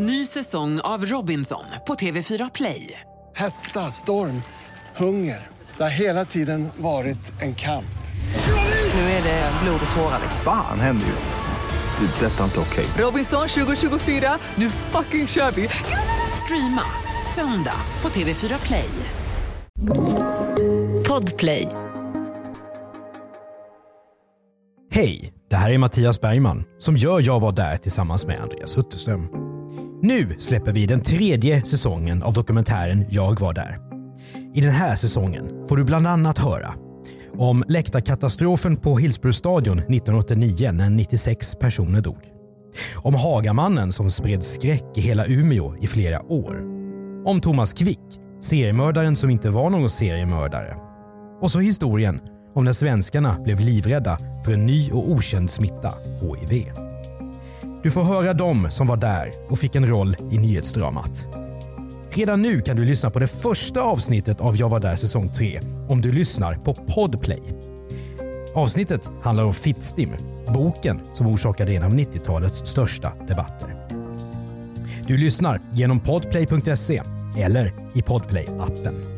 Ny säsong av Robinson på TV4 Play. Hetta, storm, hunger. Det har hela tiden varit en kamp. Nu är det blod och tårar. Fan händer just nu. Det. är Detta är inte okej. Robinson 2024, nu fucking kör vi! Streama söndag på TV4 Play. Podplay. Hej, det här är Mattias Bergman som gör Jag var där tillsammans med Andreas Utterström. Nu släpper vi den tredje säsongen av dokumentären Jag var där. I den här säsongen får du bland annat höra om läktarkatastrofen på Hillsborough-stadion 1989 när 96 personer dog. Om Hagamannen som spred skräck i hela Umeå i flera år. Om Thomas Quick, seriemördaren som inte var någon seriemördare. Och så historien om när svenskarna blev livrädda för en ny och okänd smitta, HIV. Du får höra dem som var där och fick en roll i nyhetsdramat. Redan nu kan du lyssna på det första avsnittet av Jag var där säsong 3 om du lyssnar på Podplay. Avsnittet handlar om Fittstim, boken som orsakade en av 90-talets största debatter. Du lyssnar genom podplay.se eller i Podplay-appen.